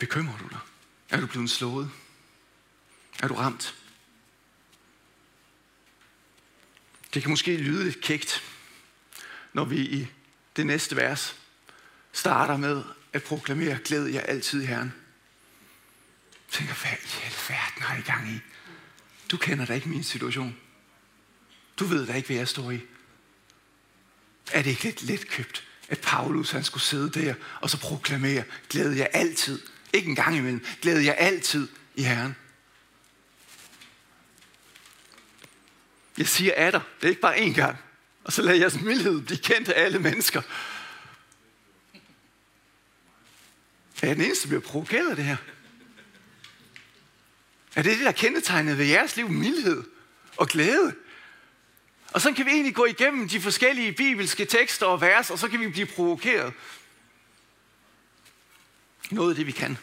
Bekymrer du dig? Er du blevet slået? Er du ramt? Det kan måske lyde lidt kægt, når vi i det næste vers starter med at proklamere, glæd jer altid Herren. Jeg tænker, hvad i alverden har I gang i? Du kender da ikke min situation. Du ved da ikke, hvad jeg står i. Er det ikke lidt let købt, at Paulus han skulle sidde der og så proklamere, glæd jer altid. Ikke en gang imellem. Glæd jer altid i Herren. Jeg siger af dig. Det er ikke bare én gang. Og så lader jeres mildhed blive kendt af alle mennesker. Er jeg den eneste, der bliver provokeret af det her? Er det det, der er kendetegnet ved jeres liv? Mildhed og glæde? Og så kan vi egentlig gå igennem de forskellige bibelske tekster og vers, og så kan vi blive provokeret. Noget af det, vi kan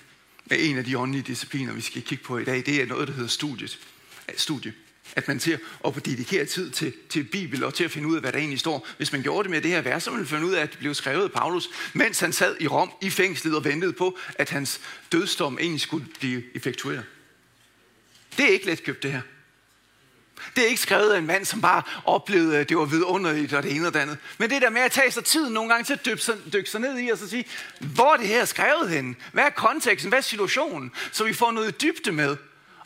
med en af de åndelige discipliner, vi skal kigge på i dag, det er noget, der hedder studiet. Studie. At man til at dedikere tid til, til Bibel og til at finde ud af, hvad der egentlig står. Hvis man gjorde det med det her vers, så ville man finde ud af, at det blev skrevet af Paulus, mens han sad i Rom i fængslet og ventede på, at hans dødsdom egentlig skulle blive effektueret. Det er ikke let købt, det her. Det er ikke skrevet af en mand, som bare oplevede, at det var vidunderligt og det ene og det andet. Men det der med at tage sig tid nogle gange til at dykke sig, dykke sig ned i og så sige, hvor er det her skrevet hen? Hvad er konteksten? Hvad er situationen? Så vi får noget dybde med.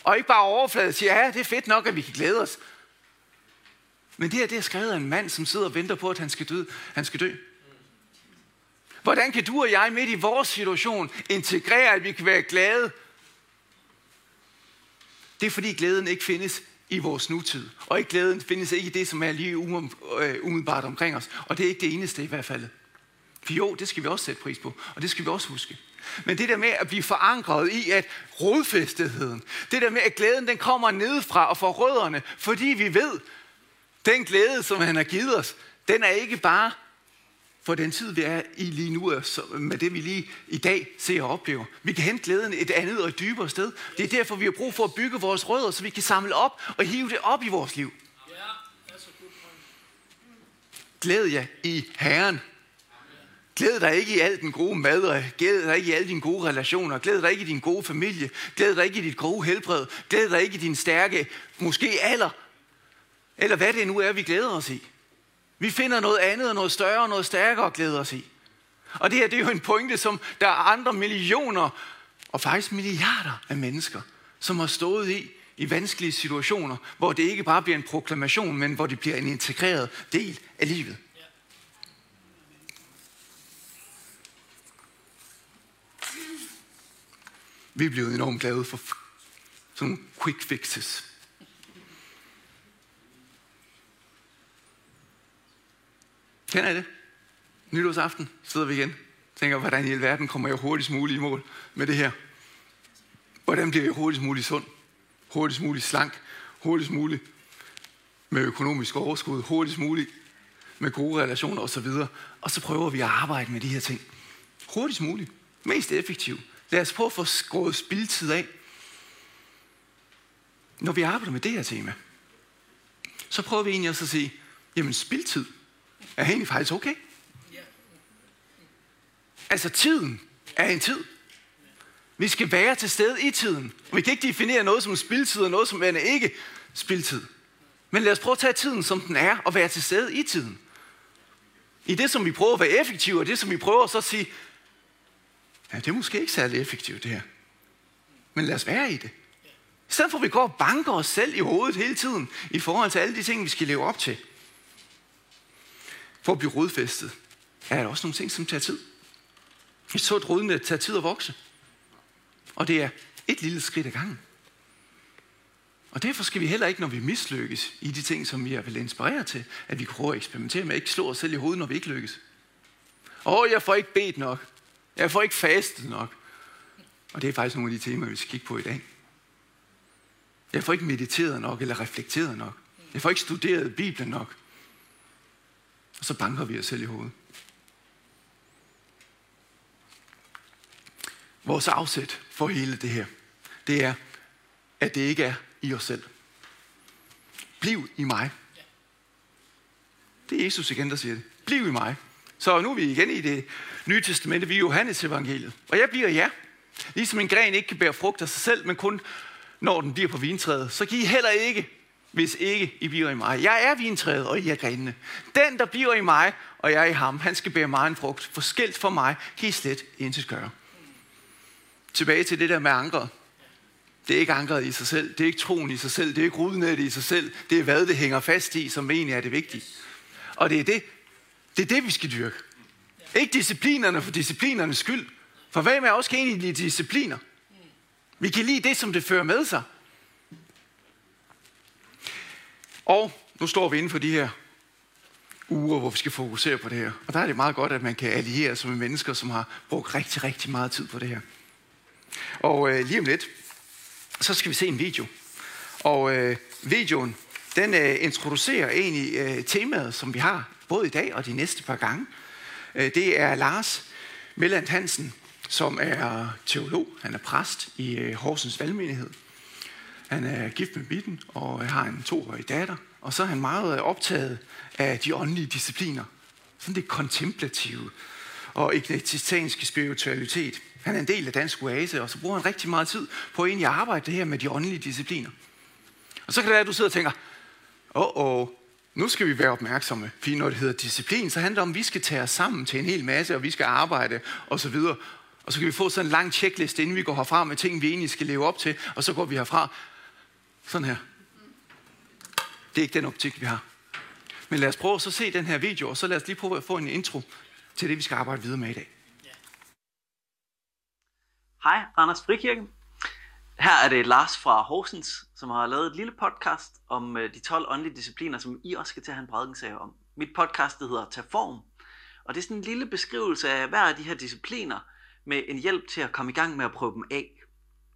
Og ikke bare overfladet sige, ja, det er fedt nok, at vi kan glæde os. Men det her, det er skrevet af en mand, som sidder og venter på, at han skal dø. Han skal dø. Hvordan kan du og jeg midt i vores situation integrere, at vi kan være glade? Det er fordi glæden ikke findes i vores nutid. Og ikke glæden findes ikke i det, som er lige øh, umiddelbart omkring os. Og det er ikke det eneste i hvert fald. For jo, det skal vi også sætte pris på, og det skal vi også huske. Men det der med at blive forankret i, at rodfæstetheden, det der med, at glæden den kommer nedefra og fra rødderne, fordi vi ved, den glæde, som han har givet os, den er ikke bare for den tid, vi er i lige nu, med det vi lige i dag ser og oplever. Vi kan hente glæden et andet og et dybere sted. Det er derfor, vi har brug for at bygge vores rødder, så vi kan samle op og hive det op i vores liv. Glæd jer i Herren. Glæd dig ikke i al den gode mad, og glæd dig ikke i alle dine gode relationer, glæd dig ikke i din gode familie, glæd dig ikke i dit gode helbred, glæd dig ikke i din stærke, måske alder, eller hvad det nu er, vi glæder os i. Vi finder noget andet, noget større, noget stærkere at glæde os i. Og det her, det er jo en pointe, som der er andre millioner, og faktisk milliarder af mennesker, som har stået i, i vanskelige situationer, hvor det ikke bare bliver en proklamation, men hvor det bliver en integreret del af livet. Vi er blevet enormt glade for sådan nogle quick fixes. Kender I det? Nytårsaften sidder vi igen. Tænker, hvordan i alverden kommer jeg hurtigst muligt i mål med det her? Hvordan bliver jeg hurtigst muligt sund? Hurtigst muligt slank? Hurtigst muligt med økonomisk overskud? Hurtigst muligt med gode relationer osv. Og så prøver vi at arbejde med de her ting. Hurtigst muligt. Mest effektivt. Lad os prøve at få skåret spildtid af. Når vi arbejder med det her tema, så prøver vi egentlig også at sige, jamen spildtid, er egentlig faktisk okay. Altså tiden er en tid. Vi skal være til stede i tiden. Vi kan ikke definere noget som spildtid og noget som er ikke spildtid. Men lad os prøve at tage tiden, som den er, og være til stede i tiden. I det, som vi prøver at være effektive, og det, som vi prøver så at sige, ja, det er måske ikke særlig effektivt, det her. Men lad os være i det. I stedet for, at vi går og banker os selv i hovedet hele tiden, i forhold til alle de ting, vi skal leve op til for at blive rodfæstet, er der også nogle ting, som tager tid. Et sundt rodnet tager tid at vokse. Og det er et lille skridt ad gangen. Og derfor skal vi heller ikke, når vi mislykkes i de ting, som vi er vel inspireret til, at vi prøver at eksperimentere med, ikke slå os selv i hovedet, når vi ikke lykkes. Åh, jeg får ikke bedt nok. Jeg får ikke fastet nok. Og det er faktisk nogle af de temaer, vi skal kigge på i dag. Jeg får ikke mediteret nok eller reflekteret nok. Jeg får ikke studeret Bibelen nok. Og så banker vi os selv i hovedet. Vores afsæt for hele det her, det er, at det ikke er i os selv. Bliv i mig. Det er Jesus igen, der siger det. Bliv i mig. Så nu er vi igen i det nye testamente, vi er Johannes evangeliet. Og jeg bliver ja. Ligesom en gren ikke kan bære frugt af sig selv, men kun når den bliver på vintræet, så kan I heller ikke, hvis ikke I bliver i mig. Jeg er vintræet, og I er grenene. Den, der bliver i mig, og jeg er i ham, han skal bære mig en frugt. For skilt for mig kan I slet intet gøre. Tilbage til det der med ankeret. Det er ikke ankeret i sig selv. Det er ikke troen i sig selv. Det er ikke rudnettet i sig selv. Det er hvad det hænger fast i, som egentlig er det vigtige. Og det er det, det, er det vi skal dyrke. Ikke disciplinerne for disciplinernes skyld. For hvem er også egentlig lide discipliner? Vi kan lide det, som det fører med sig. Og nu står vi inden for de her uger, hvor vi skal fokusere på det her. Og der er det meget godt, at man kan alliere sig med mennesker, som har brugt rigtig, rigtig meget tid på det her. Og øh, lige om lidt, så skal vi se en video. Og øh, videoen, den øh, introducerer egentlig øh, temaet, som vi har både i dag og de næste par gange. Øh, det er Lars Melland Hansen, som er teolog. Han er præst i øh, Horsens Valgmenighed. Han er gift med Bitten og har en toårig datter. Og så er han meget øh, optaget af de åndelige discipliner. Sådan det kontemplative og ignatistanske spiritualitet. Han er en del af Dansk Oase, og så bruger han rigtig meget tid på egentlig at arbejde det her med de åndelige discipliner. Og så kan det være, at du sidder og tænker, åh, oh, oh, nu skal vi være opmærksomme. Fordi når det hedder disciplin, så handler det om, at vi skal tage os sammen til en hel masse, og vi skal arbejde osv. Og så kan vi få sådan en lang checklist, inden vi går herfra med ting, vi egentlig skal leve op til, og så går vi herfra sådan her. Det er ikke den optik, vi har. Men lad os prøve at så se den her video, og så lad os lige prøve at få en intro til det, vi skal arbejde videre med i dag. Hej, Anders Frikirke. Her er det Lars fra Horsens, som har lavet et lille podcast om øh, de 12 åndelige discipliner, som I også skal til at have en om. Mit podcast det hedder Tag Form, og det er sådan en lille beskrivelse af hver af de her discipliner, med en hjælp til at komme i gang med at prøve dem af.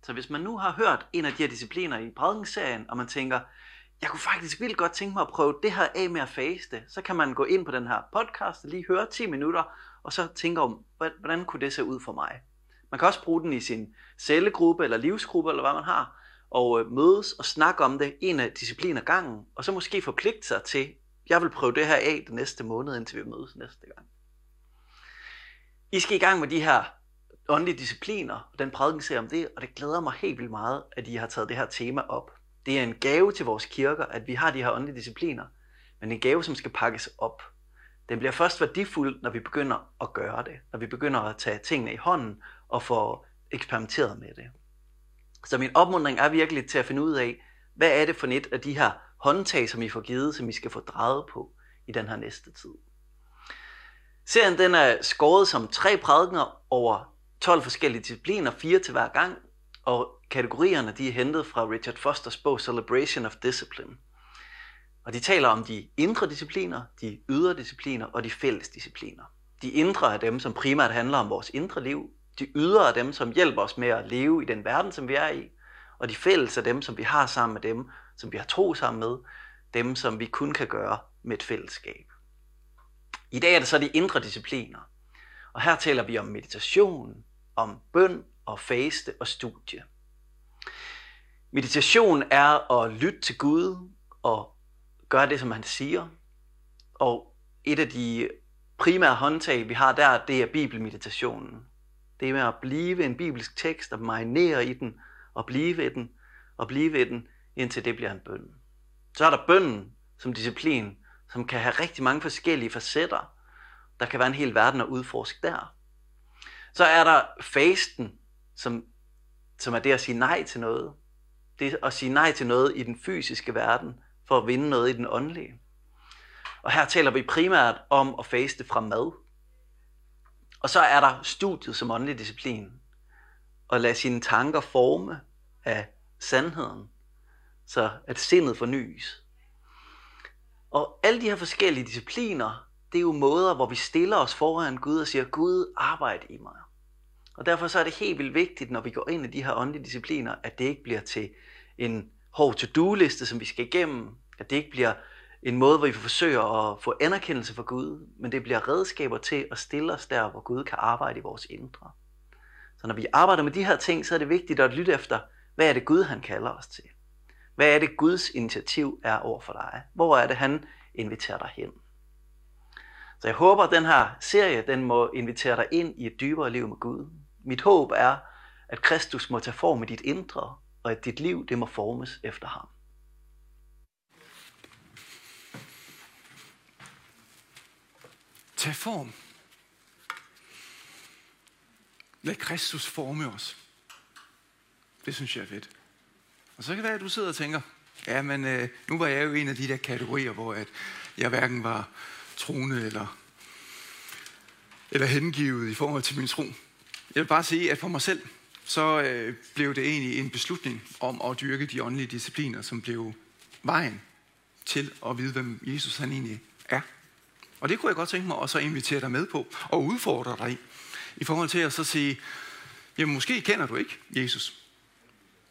Så hvis man nu har hørt en af de her discipliner i prædikenserien, og man tænker, jeg kunne faktisk vildt godt tænke mig at prøve det her af med at faste, så kan man gå ind på den her podcast og lige høre 10 minutter, og så tænke om, hvordan kunne det se ud for mig. Man kan også bruge den i sin cellegruppe eller livsgruppe, eller hvad man har, og øh, mødes og snakke om det en af discipliner gangen, og så måske forpligte sig til, jeg vil prøve det her af den næste måned, indtil vi mødes næste gang. I skal i gang med de her åndelige discipliner, og den prædiken om det, og det glæder mig helt vildt meget, at I har taget det her tema op. Det er en gave til vores kirker, at vi har de her åndelige discipliner, men en gave, som skal pakkes op. Den bliver først værdifuld, når vi begynder at gøre det, når vi begynder at tage tingene i hånden og få eksperimenteret med det. Så min opmuntring er virkelig til at finde ud af, hvad er det for net af de her håndtag, som I får givet, som I skal få drejet på i den her næste tid. Serien den er skåret som tre prædikener over 12 forskellige discipliner, fire til hver gang, og kategorierne de er hentet fra Richard Fosters bog Celebration of Discipline. Og de taler om de indre discipliner, de ydre discipliner og de fælles discipliner. De indre er dem, som primært handler om vores indre liv. De ydre er dem, som hjælper os med at leve i den verden, som vi er i. Og de fælles er dem, som vi har sammen med dem, som vi har tro sammen med. Dem, som vi kun kan gøre med et fællesskab. I dag er det så de indre discipliner. Og her taler vi om meditation, om bøn og faste og studie. Meditation er at lytte til Gud og gøre det, som han siger. Og et af de primære håndtag, vi har der, det er bibelmeditationen. Det er med at blive en bibelsk tekst og marinere i den, og blive i den, og blive i den, indtil det bliver en bøn. Så er der bønnen som disciplin, som kan have rigtig mange forskellige facetter. Der kan være en hel verden at udforske der. Så er der fasten, som, som er det at sige nej til noget. Det er at sige nej til noget i den fysiske verden, for at vinde noget i den åndelige. Og her taler vi primært om at faste fra mad. Og så er der studiet som åndelig disciplin. Og lade sine tanker forme af sandheden, så at sindet fornyes. Og alle de her forskellige discipliner, det er jo måder, hvor vi stiller os foran Gud og siger, Gud, arbejde i mig. Og derfor så er det helt vildt vigtigt, når vi går ind i de her åndelige discipliner, at det ikke bliver til en hård to-do-liste, som vi skal igennem. At det ikke bliver en måde, hvor vi forsøger at få anerkendelse for Gud, men det bliver redskaber til at stille os der, hvor Gud kan arbejde i vores indre. Så når vi arbejder med de her ting, så er det vigtigt at lytte efter, hvad er det Gud, han kalder os til? Hvad er det Guds initiativ er over for dig? Hvor er det, han inviterer dig hen? Så jeg håber, at den her serie, den må invitere dig ind i et dybere liv med Gud. Mit håb er, at Kristus må tage form i dit indre, og at dit liv det må formes efter ham. Tag form. Lad Kristus forme os. Det synes jeg er fedt. Og så kan det være, at du sidder og tænker, ja, men øh, nu var jeg jo en af de der kategorier, hvor at jeg hverken var troende eller, eller hengivet i forhold til min tro. Jeg vil bare sige, at for mig selv, så øh, blev det egentlig en beslutning om at dyrke de åndelige discipliner, som blev vejen til at vide, hvem Jesus han egentlig er. Og det kunne jeg godt tænke mig at så invitere dig med på og udfordre dig i. I forhold til at så sige, jamen måske kender du ikke Jesus.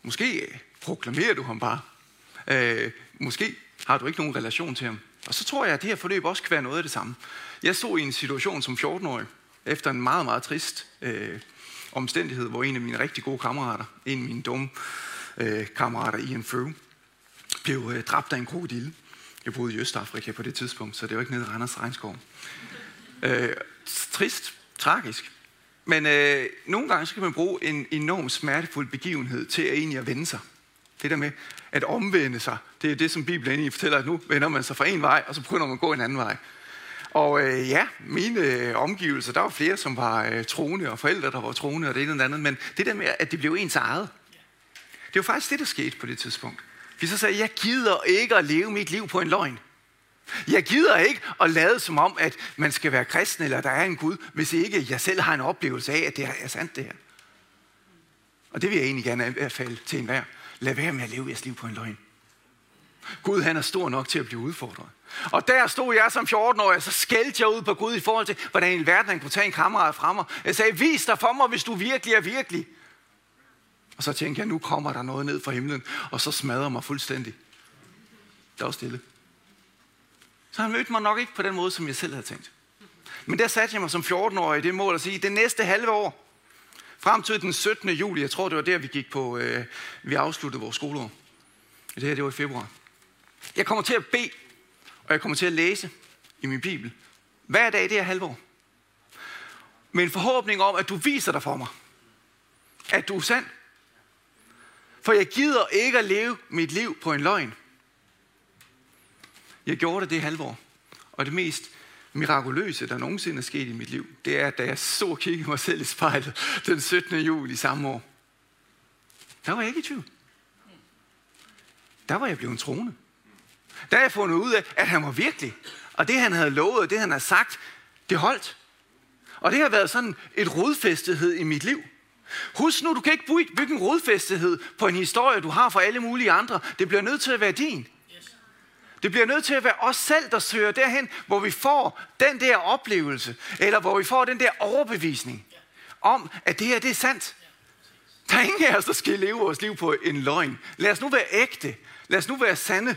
Måske proklamerer du ham bare. Øh, måske har du ikke nogen relation til ham. Og så tror jeg, at det her forløb også kan være noget af det samme. Jeg stod i en situation som 14-årig, efter en meget, meget trist øh, omstændighed, hvor en af mine rigtig gode kammerater, en af mine dumme øh, kammerater, Ian Frew, blev øh, dræbt af en krokodille. Jeg boede i Østafrika på det tidspunkt, så det var ikke nede i Randers Regnskov. Øh, trist, tragisk. Men øh, nogle gange så kan man bruge en enorm smertefuld begivenhed til at egentlig at vende sig. Det der med at omvende sig, det er det, som Bibelen egentlig fortæller, at nu vender man sig fra en vej, og så begynder man at gå en anden vej. Og øh, ja, mine øh, omgivelser, der var flere, som var øh, troende, og forældre, der var troende, og det ene og det andet, men det der med, at det blev ens eget, det var faktisk det, der skete på det tidspunkt. Vi så sagde, jeg gider ikke at leve mit liv på en løgn. Jeg gider ikke at lade som om, at man skal være kristen, eller der er en Gud, hvis ikke jeg selv har en oplevelse af, at det er sandt det her. Og det vil jeg egentlig gerne anbefale til enhver. Lad være med at leve jeres liv på en løgn. Gud han er stor nok til at blive udfordret. Og der stod jeg som 14-årig, og så skældte jeg ud på Gud i forhold til, hvordan i verden han kunne tage en kammerat fra mig. Jeg sagde, vis dig for mig, hvis du virkelig er virkelig. Og så tænkte jeg, nu kommer der noget ned fra himlen, og så smadrer mig fuldstændig. Der var stille. Så han mødte mig nok ikke på den måde, som jeg selv havde tænkt. Men der satte jeg mig som 14-årig i det mål at sige, det næste halve år, frem til den 17. juli, jeg tror det var der, vi gik på, øh, vi afsluttede vores skoleår. Det her, det var i februar. Jeg kommer til at bede, og jeg kommer til at læse i min bibel. Hver dag det er halvår. Med en forhåbning om, at du viser dig for mig. At du er sand. For jeg gider ikke at leve mit liv på en løgn. Jeg gjorde det det halvår. Og det mest mirakuløse, der nogensinde er sket i mit liv, det er, da jeg så og kiggede mig selv i spejlet den 17. juli samme år. Der var jeg ikke i tvivl. Der var jeg blevet troende. Der har jeg fundet ud af, at han var virkelig. Og det han havde lovet, og det han havde sagt, det holdt. Og det har været sådan et rodfæstethed i mit liv. Husk nu, du kan ikke bygge en rodfæstethed på en historie, du har for alle mulige andre. Det bliver nødt til at være din. Det bliver nødt til at være os selv, der søger derhen, hvor vi får den der oplevelse, eller hvor vi får den der overbevisning om, at det her det er sandt. Der er ingen af os, der skal leve vores liv på en løgn. Lad os nu være ægte. Lad os nu være sande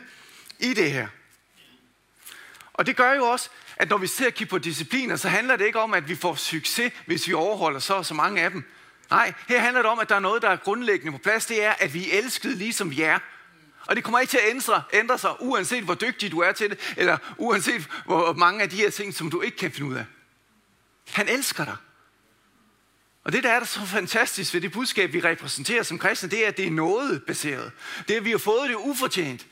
i det her. Og det gør jo også, at når vi ser kigge på discipliner, så handler det ikke om, at vi får succes, hvis vi overholder så og så mange af dem. Nej, her handler det om, at der er noget, der er grundlæggende på plads. Det er, at vi er elskede ligesom vi er. Og det kommer ikke til at ændre, ændre sig, uanset hvor dygtig du er til det, eller uanset hvor mange af de her ting, som du ikke kan finde ud af. Han elsker dig. Og det, der er der så fantastisk ved det budskab, vi repræsenterer som kristne, det er, at det er noget baseret. Det er, at vi har fået det ufortjent.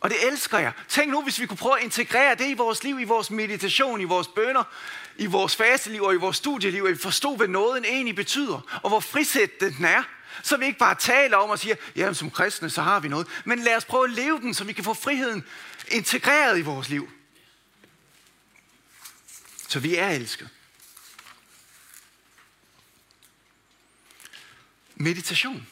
Og det elsker jeg. Tænk nu, hvis vi kunne prøve at integrere det i vores liv, i vores meditation, i vores bønder, i vores fasteliv og i vores studieliv, at vi forstod, hvad nåden egentlig betyder, og hvor frisættende den er. Så vi ikke bare taler om og siger, ja, som kristne, så har vi noget. Men lad os prøve at leve den, så vi kan få friheden integreret i vores liv. Så vi er elsket. Meditation.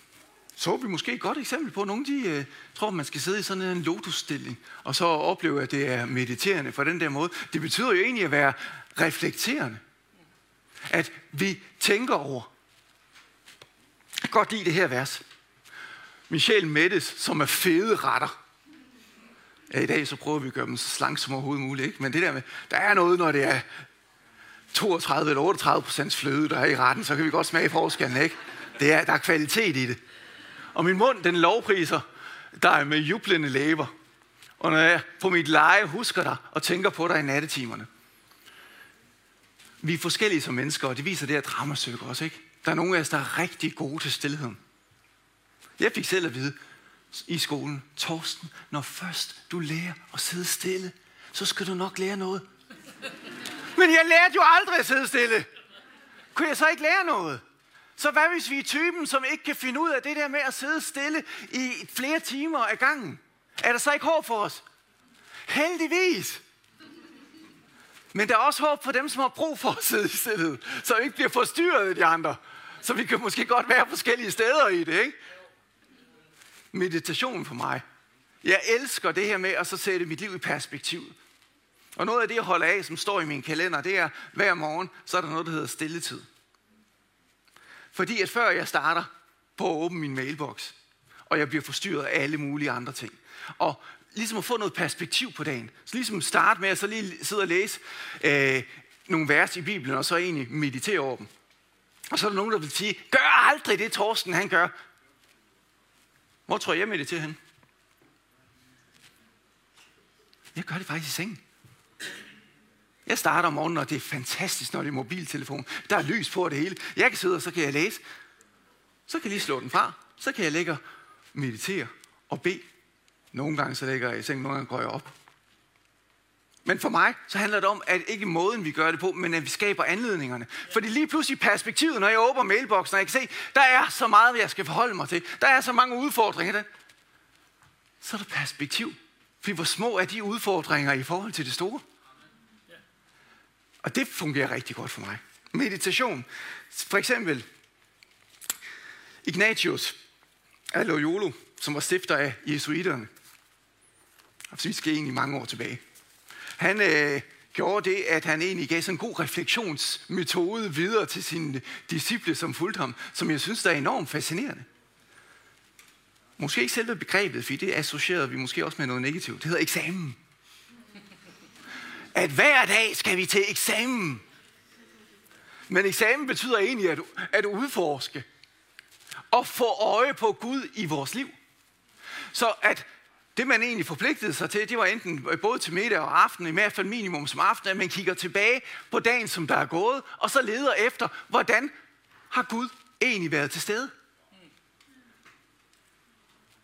Så vi måske et godt eksempel på, at nogle de øh, tror, man skal sidde i sådan en lotusstilling, og så opleve, at det er mediterende på den der måde. Det betyder jo egentlig at være reflekterende. At vi tænker over, kan godt lide det her vers. Min sjæl mættes, som er fede retter. Ja, i dag så prøver vi at gøre dem så slank som overhovedet muligt. Ikke? Men det der med, der er noget, når det er 32 eller 38 procents fløde, der er i retten, så kan vi godt smage forskellen. Ikke? Det er, der er kvalitet i det. Og min mund, den lovpriser dig med jublende læber. Og når jeg på mit leje husker dig og tænker på dig i nattetimerne. Vi er forskellige som mennesker, og det viser det her dramastykke også, ikke? Der er nogle af os, der er rigtig gode til stillheden. Jeg fik selv at vide i skolen, Torsten, når først du lærer at sidde stille, så skal du nok lære noget. Men jeg lærte jo aldrig at sidde stille. Kunne jeg så ikke lære noget? Så hvad hvis vi er typen, som ikke kan finde ud af det der med at sidde stille i flere timer ad gangen? Er der så ikke håb for os? Heldigvis. Men der er også håb for dem, som har brug for at sidde i stillhed, så vi ikke bliver forstyrret af de andre. Så vi kan måske godt være forskellige steder i det, ikke? Meditation for mig. Jeg elsker det her med at så sætte mit liv i perspektiv. Og noget af det, jeg holder af, som står i min kalender, det er, hver morgen, så er der noget, der hedder stilletid. Fordi at før jeg starter på at åbne min mailbox, og jeg bliver forstyrret af alle mulige andre ting, og ligesom at få noget perspektiv på dagen. Så ligesom starte med at så lige sidde og læse øh, nogle vers i Bibelen, og så egentlig meditere over dem. Og så er der nogen, der vil sige, gør aldrig det, Torsten han gør. Hvor tror jeg, med det til hende? Jeg gør det faktisk i sengen. Jeg starter om morgenen, og det er fantastisk, når det er mobiltelefon. Der er lys på det hele. Jeg kan sidde, og så kan jeg læse. Så kan jeg lige slå den fra. Så kan jeg lægge og meditere og bede. Nogle gange så lægger jeg i sengen, nogle gange går jeg op. Men for mig, så handler det om, at ikke måden, vi gør det på, men at vi skaber anledningerne. Fordi lige pludselig perspektivet, når jeg åbner mailboksen, og jeg kan se, der er så meget, jeg skal forholde mig til. Der er så mange udfordringer. Der. Så er der perspektiv. Fordi hvor små er de udfordringer i forhold til det store? Og det fungerer rigtig godt for mig. Meditation. For eksempel Ignatius af Loyola, som var stifter af jesuiterne. Altså, vi skal egentlig mange år tilbage. Han øh, gjorde det, at han egentlig gav sådan en god refleksionsmetode videre til sine disciple, som fulgte ham, som jeg synes, der er enormt fascinerende. Måske ikke selve begrebet, for det associerede vi måske også med noget negativt. Det hedder eksamen at hver dag skal vi til eksamen. Men eksamen betyder egentlig at, at udforske og få øje på Gud i vores liv. Så at det man egentlig forpligtede sig til, det var enten øh, både til middag og aften, i hvert fald minimum som aften, at man kigger tilbage på dagen, som der er gået, og så leder efter, hvordan har Gud egentlig været til stede?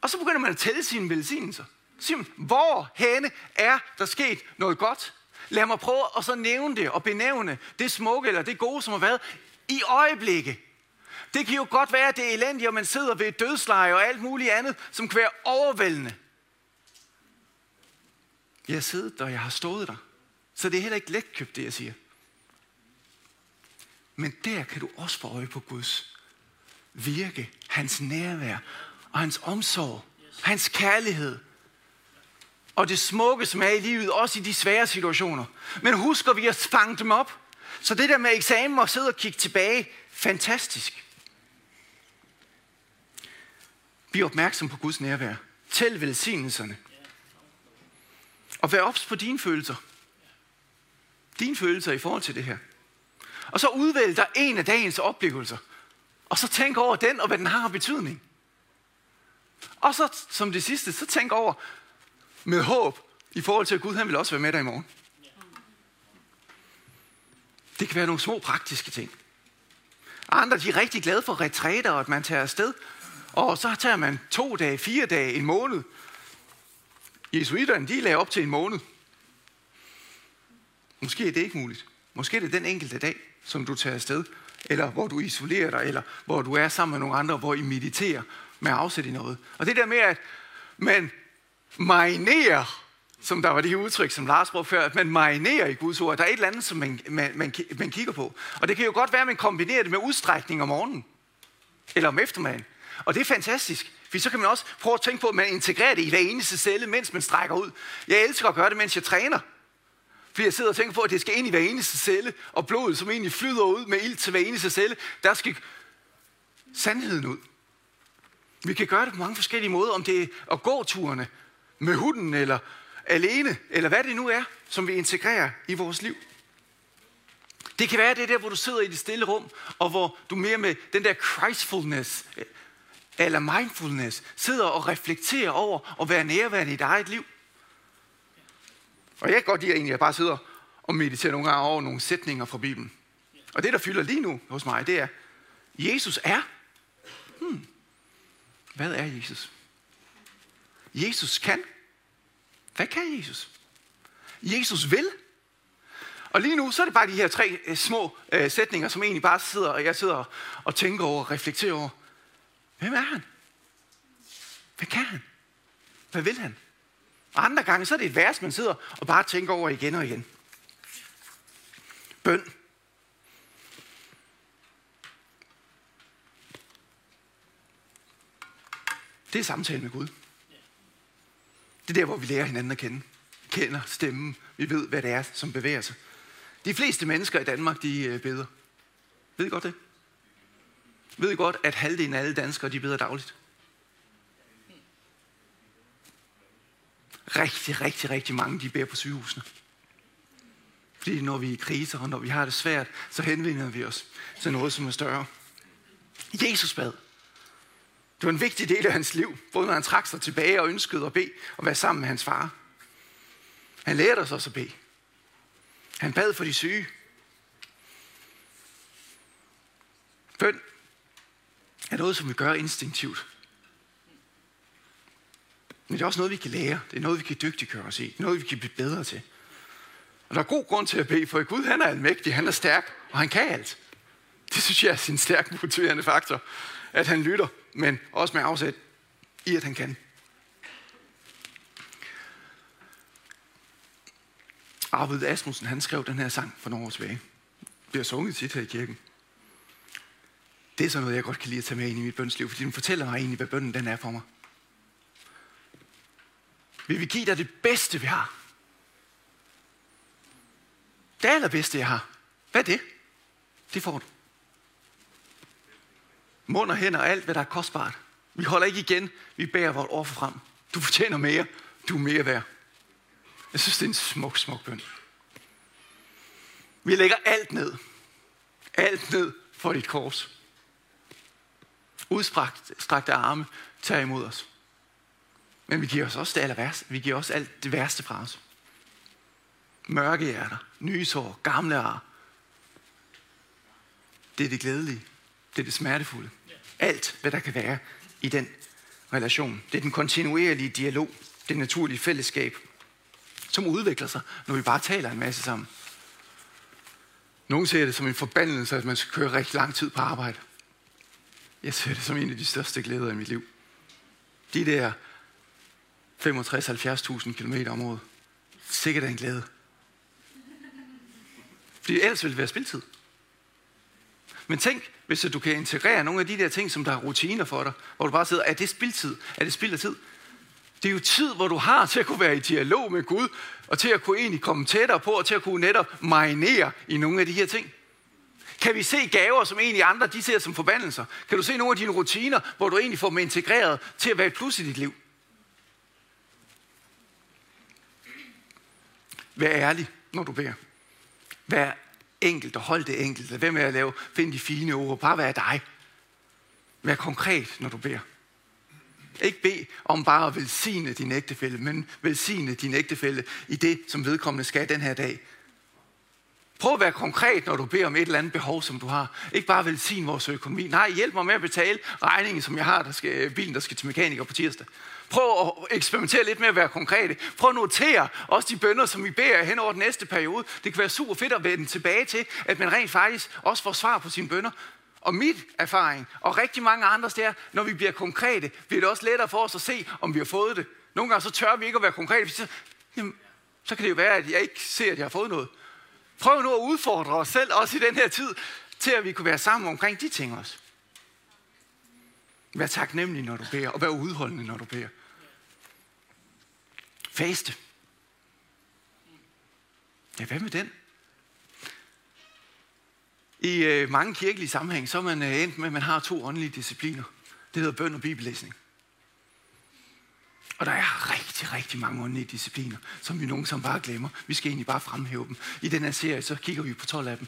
Og så begynder man at tælle sine velsignelser. Simpelthen, hvor henne er der sket noget godt? Lad mig prøve at så nævne det og benævne det smukke eller det gode, som har været i øjeblikke. Det kan jo godt være, at det er elendigt, at man sidder ved et dødsleje og alt muligt andet, som kan være overvældende. Jeg har siddet der, og jeg har stået der. Så det er heller ikke letkøbt, det jeg siger. Men der kan du også få øje på Guds virke, hans nærvær og hans omsorg, hans kærlighed, og det smukke, som er i livet, også i de svære situationer. Men husker vi at fange dem op? Så det der med eksamen og sidde og kigge tilbage, fantastisk. Bliv opmærksom på Guds nærvær. Tæl velsignelserne. Og vær ops på dine følelser. Dine følelser i forhold til det her. Og så udvælg dig en af dagens oplevelser. Og så tænk over den, og hvad den har af betydning. Og så som det sidste, så tænk over, med håb i forhold til, at Gud han vil også være med dig i morgen. Det kan være nogle små praktiske ting. Andre de er rigtig glade for retræter, og at man tager afsted. Og så tager man to dage, fire dage, en måned. Jesuiterne, de lagde op til en måned. Måske er det ikke muligt. Måske er det den enkelte dag, som du tager afsted. Eller hvor du isolerer dig, eller hvor du er sammen med nogle andre, hvor I mediterer med afsæt i noget. Og det der med, at man marinere, som der var det her udtryk, som Lars brugte før, at man marinerer i Guds ord. Der er et eller andet, som man, man, man, man kigger på. Og det kan jo godt være, at man kombinerer det med udstrækning om morgenen. Eller om eftermiddagen. Og det er fantastisk. For så kan man også prøve at tænke på, at man integrerer det i hver eneste celle, mens man strækker ud. Jeg elsker at gøre det, mens jeg træner. For jeg sidder og tænker på, at det skal ind i hver eneste celle, og blodet, som egentlig flyder ud med ild til hver eneste celle, der skal sandheden ud. Vi kan gøre det på mange forskellige måder, om det er at gå turene, med hunden, eller alene, eller hvad det nu er, som vi integrerer i vores liv. Det kan være det der, hvor du sidder i det stille rum, og hvor du mere med den der Christfulness, eller mindfulness, sidder og reflekterer over at være nærværende i dit eget liv. Og jeg kan godt lide egentlig, at jeg bare sidder og mediterer nogle gange over nogle sætninger fra Bibelen. Og det, der fylder lige nu hos mig, det er, Jesus er. Hmm. Hvad er Jesus? Jesus kan. Hvad kan Jesus? Jesus vil. Og lige nu, så er det bare de her tre øh, små øh, sætninger, som egentlig bare sidder, og jeg sidder og tænker over og reflekterer over. Hvem er han? Hvad kan han? Hvad vil han? Og andre gange, så er det et vers, man sidder og bare tænker over igen og igen. Bøn. Det er samtale med Gud. Det er der, hvor vi lærer hinanden at kende. Kender stemmen. Vi ved, hvad det er, som bevæger sig. De fleste mennesker i Danmark, de øh, beder. Ved I godt det? Ved I godt, at halvdelen af alle danskere, de beder dagligt? Rigtig, rigtig, rigtig mange, de beder på sygehusene. Fordi når vi er i kriser, og når vi har det svært, så henvender vi os til noget, som er større. Jesus bad. Det var en vigtig del af hans liv, både når han trak sig tilbage og ønskede at bede og være sammen med hans far. Han lærte os også at bede. Han bad for de syge. Bøn er noget, som vi gør instinktivt. Men det er også noget, vi kan lære. Det er noget, vi kan dygtiggøre os i. Det er noget, vi kan blive bedre til. Og der er god grund til at bede, for Gud han er almægtig, han er stærk, og han kan alt. Det synes jeg er sin stærk motiverende faktor, at han lytter, men også med afsæt i, at han kan. Arvid Asmussen, han skrev den her sang for nogle år tilbage. Det bliver sunget tit her i kirken. Det er sådan noget, jeg godt kan lide at tage med ind i mit bønsliv, fordi den fortæller mig egentlig, hvad bønden den er for mig. Vi give dig det bedste, vi har. Det allerbedste, jeg har. Hvad er det? Det får du. Mund og hænder og alt, hvad der er kostbart. Vi holder ikke igen. Vi bærer vores offer frem. Du fortjener mere. Du er mere værd. Jeg synes, det er en smuk, smuk bøn. Vi lægger alt ned. Alt ned for dit kors. Udstrakte arme tager imod os. Men vi giver os også det aller værste. Vi giver også alt det værste fra os. Mørke hjerter, nye sår, gamle ar. Det er det glædelige. Det er det smertefulde. Alt, hvad der kan være i den relation. Det er den kontinuerlige dialog. Det naturlige fællesskab, som udvikler sig, når vi bare taler en masse sammen. Nogle ser det som en forbandelse, at man skal køre rigtig lang tid på arbejde. Jeg ser det som en af de største glæder i mit liv. De der 65-70.000 km om året. Sikkert er en glæde. Fordi ellers ville det være spildtid. Men tænk, hvis du kan integrere nogle af de der ting, som der er rutiner for dig, hvor du bare sidder, er det spildtid? Er det spild af tid? Det er jo tid, hvor du har til at kunne være i dialog med Gud, og til at kunne egentlig komme tættere på, og til at kunne netop marinere i nogle af de her ting. Kan vi se gaver, som egentlig andre de ser som forbandelser? Kan du se nogle af dine rutiner, hvor du egentlig får dem integreret til at være et plus i dit liv? Vær ærlig, når du beder. Vær enkelt og hold det enkelt. Lad være med at lave, find de fine ord. Bare vær dig. Vær konkret, når du beder. Ikke bed om bare at velsigne din ægtefælde, men velsigne din ægtefælde i det, som vedkommende skal den her dag. Prøv at være konkret, når du beder om et eller andet behov, som du har. Ikke bare velsign vores økonomi. Nej, hjælp mig med at betale regningen, som jeg har, der skal, bilen, der skal til mekaniker på tirsdag. Prøv at eksperimentere lidt med at være konkrete. Prøv at notere også de bønder, som vi beder hen over den næste periode. Det kan være super fedt at vende tilbage til, at man rent faktisk også får svar på sine bønder. Og mit erfaring, og rigtig mange andres, det er, når vi bliver konkrete, bliver det også lettere for os at se, om vi har fået det. Nogle gange så tør vi ikke at være konkrete. Så, jamen, så kan det jo være, at jeg ikke ser, at jeg har fået noget. Prøv nu at udfordre os selv, også i den her tid, til at vi kunne være sammen omkring de ting også. Vær taknemmelig, når du beder, og vær udholdende, når du beder. Faste. Ja, hvad med den? I øh, mange kirkelige sammenhæng, så er man øh, endt med, at man har to åndelige discipliner. Det hedder bøn og bibellæsning. Og der er rigtig, rigtig mange åndelige discipliner, som vi nogen som bare glemmer. Vi skal egentlig bare fremhæve dem. I den her serie, så kigger vi på 12 af dem.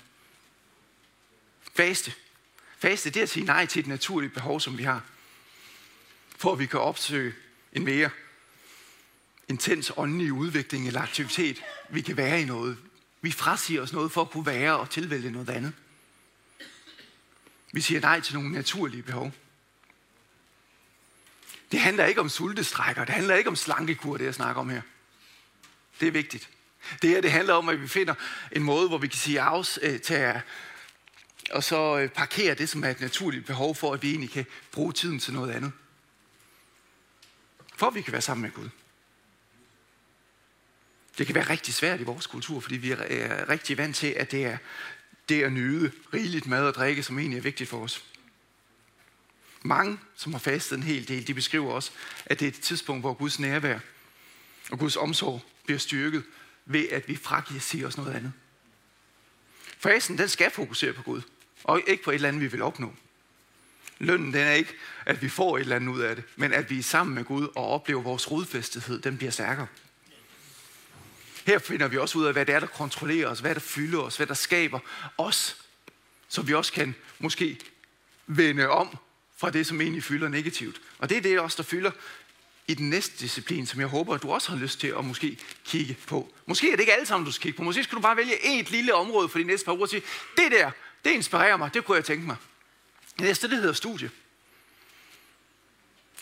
Faste. Faste, det er at sige nej til et naturligt behov, som vi har. For at vi kan opsøge en mere intens åndelig udvikling eller aktivitet. Vi kan være i noget. Vi frasiger os noget for at kunne være og tilvælge noget andet. Vi siger nej til nogle naturlige behov. Det handler ikke om sultestrækker, det handler ikke om slankekur, det jeg snakker om her. Det er vigtigt. Det her, det handler om, at vi finder en måde, hvor vi kan sige afs øh, til at, og så øh, parkere det, som er et naturligt behov for, at vi egentlig kan bruge tiden til noget andet. For at vi kan være sammen med Gud. Det kan være rigtig svært i vores kultur, fordi vi er rigtig vant til, at det er det at nyde rigeligt mad og drikke, som egentlig er vigtigt for os. Mange, som har fastet en hel del, de beskriver også, at det er et tidspunkt, hvor Guds nærvær og Guds omsorg bliver styrket ved, at vi fragiver sig os noget andet. Fasen, den skal fokusere på Gud, og ikke på et eller andet, vi vil opnå. Lønnen, den er ikke, at vi får et eller andet ud af det, men at vi er sammen med Gud og oplever vores rodfæstethed, den bliver stærkere. Her finder vi også ud af, hvad det er, der kontrollerer os, hvad der fylder os, hvad der skaber os, så vi også kan måske vende om fra det, som egentlig fylder negativt. Og det er det også, der fylder i den næste disciplin, som jeg håber, at du også har lyst til at måske kigge på. Måske er det ikke alle sammen, du skal kigge på. Måske skal du bare vælge et lille område for de næste par uger og sige, det der, det inspirerer mig, det kunne jeg tænke mig. Det næste, det hedder studie.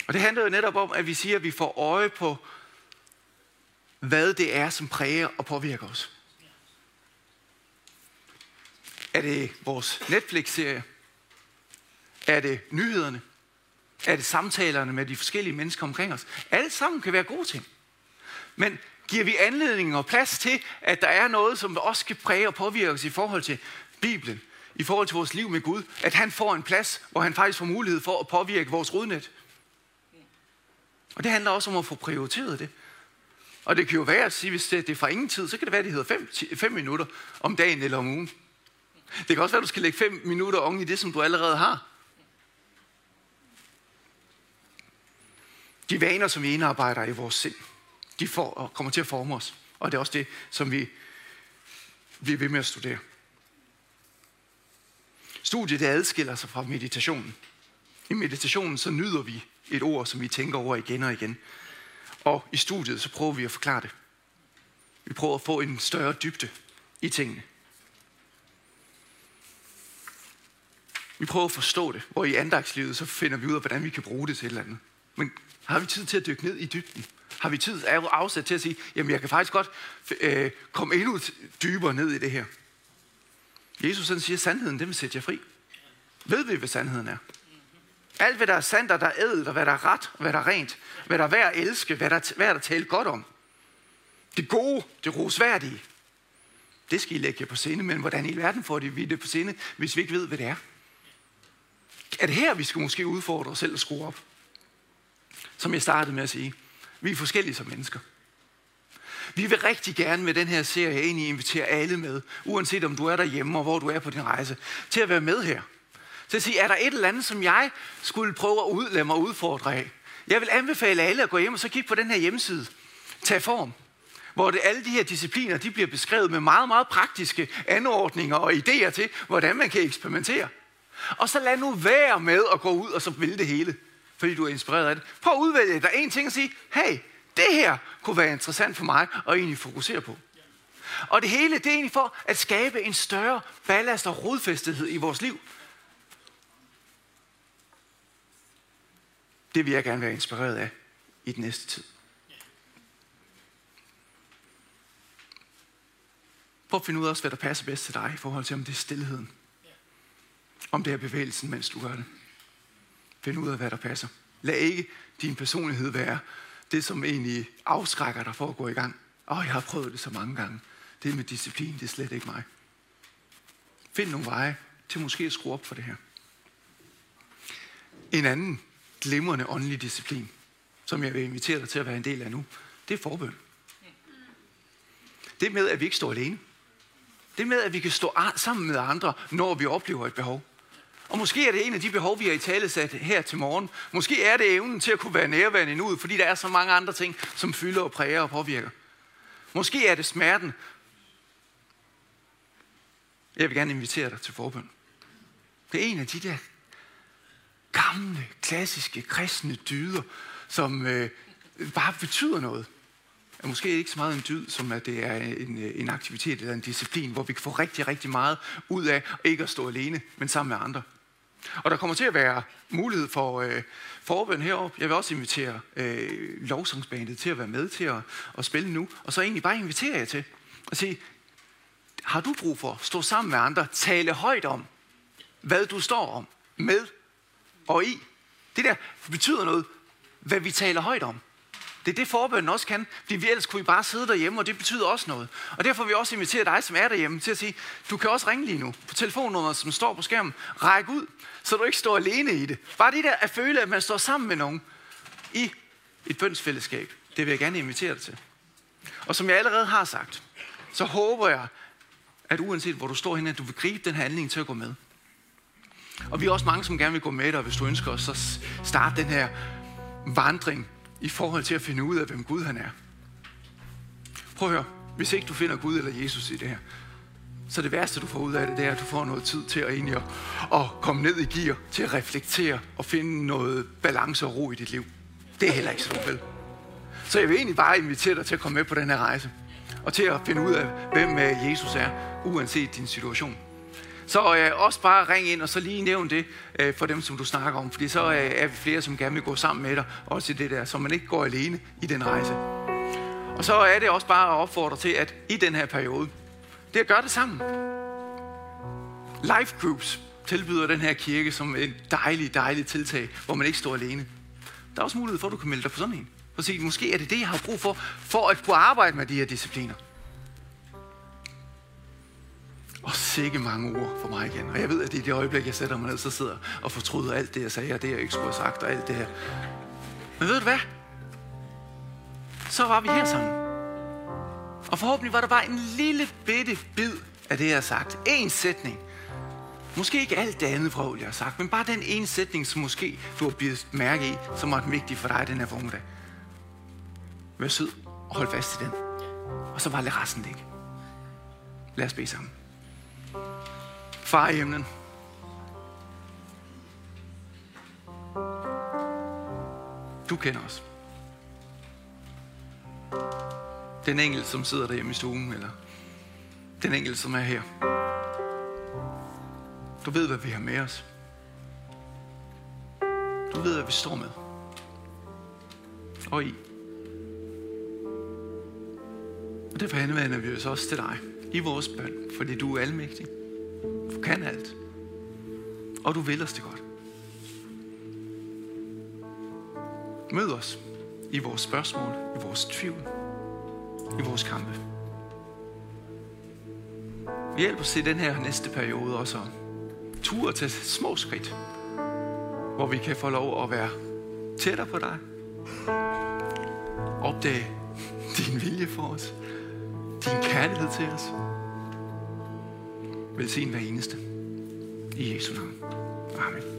Og det handler jo netop om, at vi siger, at vi får øje på, hvad det er, som præger og påvirker os. Er det vores Netflix-serie? Er det nyhederne? Er det samtalerne med de forskellige mennesker omkring os? Alle sammen kan være gode ting. Men giver vi anledning og plads til, at der er noget, som også skal præge og påvirke os i forhold til Bibelen, i forhold til vores liv med Gud, at han får en plads, hvor han faktisk får mulighed for at påvirke vores rodnet. Og det handler også om at få prioriteret det. Og det kan jo være at sige, hvis det er fra ingen tid, så kan det være, at det hedder 5 minutter om dagen eller om ugen. Det kan også være, at du skal lægge 5 minutter oven i det, som du allerede har. De vaner, som vi indarbejder i vores sind, de får, kommer til at forme os. Og det er også det, som vi, vi er ved med at studere. Studiet det adskiller sig fra meditationen. I meditationen så nyder vi et ord, som vi tænker over igen og igen. Og i studiet så prøver vi at forklare det. Vi prøver at få en større dybde i tingene. Vi prøver at forstå det, hvor i andagslivet så finder vi ud af, hvordan vi kan bruge det til et eller andet. Men har vi tid til at dykke ned i dybden? Har vi tid afsat til at sige, jamen jeg kan faktisk godt øh, komme endnu dybere ned i det her? Jesus han siger, sandheden, den vil sætte jer fri. Ved vi, hvad sandheden er? Alt, hvad der er sandt, og der er ædelt, og hvad der er ret, og hvad der er rent, hvad der er værd at elske, hvad der, er, hvad der er talt godt om. Det gode, det rosværdige, det skal I lægge jer på scene, men hvordan i verden får vi det på scene, hvis vi ikke ved, hvad det er? Er det her, vi skal måske udfordre os selv og skrue op? Som jeg startede med at sige. Vi er forskellige som mennesker. Vi vil rigtig gerne med den her serie egentlig invitere alle med, uanset om du er derhjemme og hvor du er på din rejse, til at være med her. Til at sige, er der et eller andet, som jeg skulle prøve at udlæmme lade udfordre af? Jeg vil anbefale alle at gå hjem og så kigge på den her hjemmeside. Tag form. Hvor det, alle de her discipliner, de bliver beskrevet med meget, meget praktiske anordninger og idéer til, hvordan man kan eksperimentere. Og så lad nu være med at gå ud og så vælge det hele, fordi du er inspireret af det. Prøv at udvælge dig en ting og sige, hey, det her kunne være interessant for mig at egentlig fokusere på. Og det hele, det er egentlig for at skabe en større ballast og rodfæstethed i vores liv. Det vil jeg gerne være inspireret af i den næste tid. Prøv at finde ud af, hvad der passer bedst til dig i forhold til, om det er stillheden. Om det er bevægelsen, mens du gør det. Find ud af, hvad der passer. Lad ikke din personlighed være det, som egentlig afskrækker dig for at gå i gang. Åh, oh, jeg har prøvet det så mange gange. Det med disciplin, det er slet ikke mig. Find nogle veje til måske at skrue op for det her. En anden glimrende åndelig disciplin, som jeg vil invitere dig til at være en del af nu, det er forbøn. Det med, at vi ikke står alene. Det med, at vi kan stå sammen med andre, når vi oplever et behov. Og måske er det en af de behov, vi har i tale sat her til morgen. Måske er det evnen til at kunne være nærværende nu, fordi der er så mange andre ting, som fylder og præger og påvirker. Måske er det smerten. Jeg vil gerne invitere dig til forbøn. Det er en af de der gamle, klassiske, kristne dyder, som øh, bare betyder noget. Er måske ikke så meget en dyd, som at det er en, øh, en aktivitet eller en disciplin, hvor vi kan få rigtig, rigtig meget ud af ikke at stå alene, men sammen med andre. Og der kommer til at være mulighed for øh, forbøn heroppe. Jeg vil også invitere øh, lovsangsbandet til at være med til at, at spille nu. Og så egentlig bare invitere jer til at sige, har du brug for at stå sammen med andre, tale højt om, hvad du står om, med og i. Det der betyder noget, hvad vi taler højt om. Det er det forbønden også kan, fordi vi ellers kunne vi bare sidde derhjemme, og det betyder også noget. Og derfor vil vi også invitere dig, som er derhjemme, til at sige, du kan også ringe lige nu på telefonnummeret, som står på skærmen. Ræk ud, så du ikke står alene i det. Bare det der at føle, at man står sammen med nogen i et bønsfællesskab, det vil jeg gerne invitere dig til. Og som jeg allerede har sagt, så håber jeg, at uanset hvor du står henne, at du vil gribe den handling til at gå med. Og vi er også mange, som gerne vil gå med dig, hvis du ønsker os at starte den her vandring i forhold til at finde ud af, hvem Gud han er. Prøv at høre. Hvis ikke du finder Gud eller Jesus i det her, så det værste, du får ud af det, det er, at du får noget tid til at, egentlig at, at komme ned i gear, til at reflektere og finde noget balance og ro i dit liv. Det er heller ikke så vel. Så jeg vil egentlig bare invitere dig til at komme med på den her rejse. Og til at finde ud af, hvem øh, Jesus er, uanset din situation. Så øh, også bare ring ind og så lige nævn det øh, for dem, som du snakker om. Fordi så øh, er vi flere, som gerne vil gå sammen med dig, også i det der, så man ikke går alene i den rejse. Og så er det også bare at opfordre til, at i den her periode, det er at gøre det sammen. Life groups tilbyder den her kirke som et dejligt, dejligt tiltag, hvor man ikke står alene. Der er også mulighed for, at du kan melde dig på sådan en. For at sige, måske er det det, jeg har brug for, for at kunne arbejde med de her discipliner. Og sikke mange ord for mig igen. Og jeg ved, at det er det øjeblik, jeg sætter mig ned, så sidder og fortryder alt det, jeg sagde, og det, jeg ikke skulle have sagt, og alt det her. Men ved du hvad? Så var vi her sammen. Og forhåbentlig var der bare en lille bitte bid af det, jeg har sagt. En sætning. Måske ikke alt det andet vrøvl, jeg har sagt, men bare den ene sætning, som måske du har bidt mærke i, som var den vigtige for dig den her formiddag. Vær sød og hold fast i den. Og så var det resten ikke. Lad os bede sammen. Far i himlen. Du kender os. Den engel, som sidder derhjemme i stuen, eller den engel, som er her. Du ved, hvad vi har med os. Du ved, hvad vi står med. Og i. Og derfor henvender vi os også til dig i vores bøn, fordi du er almægtig. Kan alt. Og du vil os det godt. Mød os i vores spørgsmål, i vores tvivl, i vores kampe. Hjælp os i den her næste periode også tur til små skridt, hvor vi kan få lov at være tættere på dig. Opdage din vilje for os. Din kærlighed til os. Velsign hver eneste. I Jesu navn. Amen.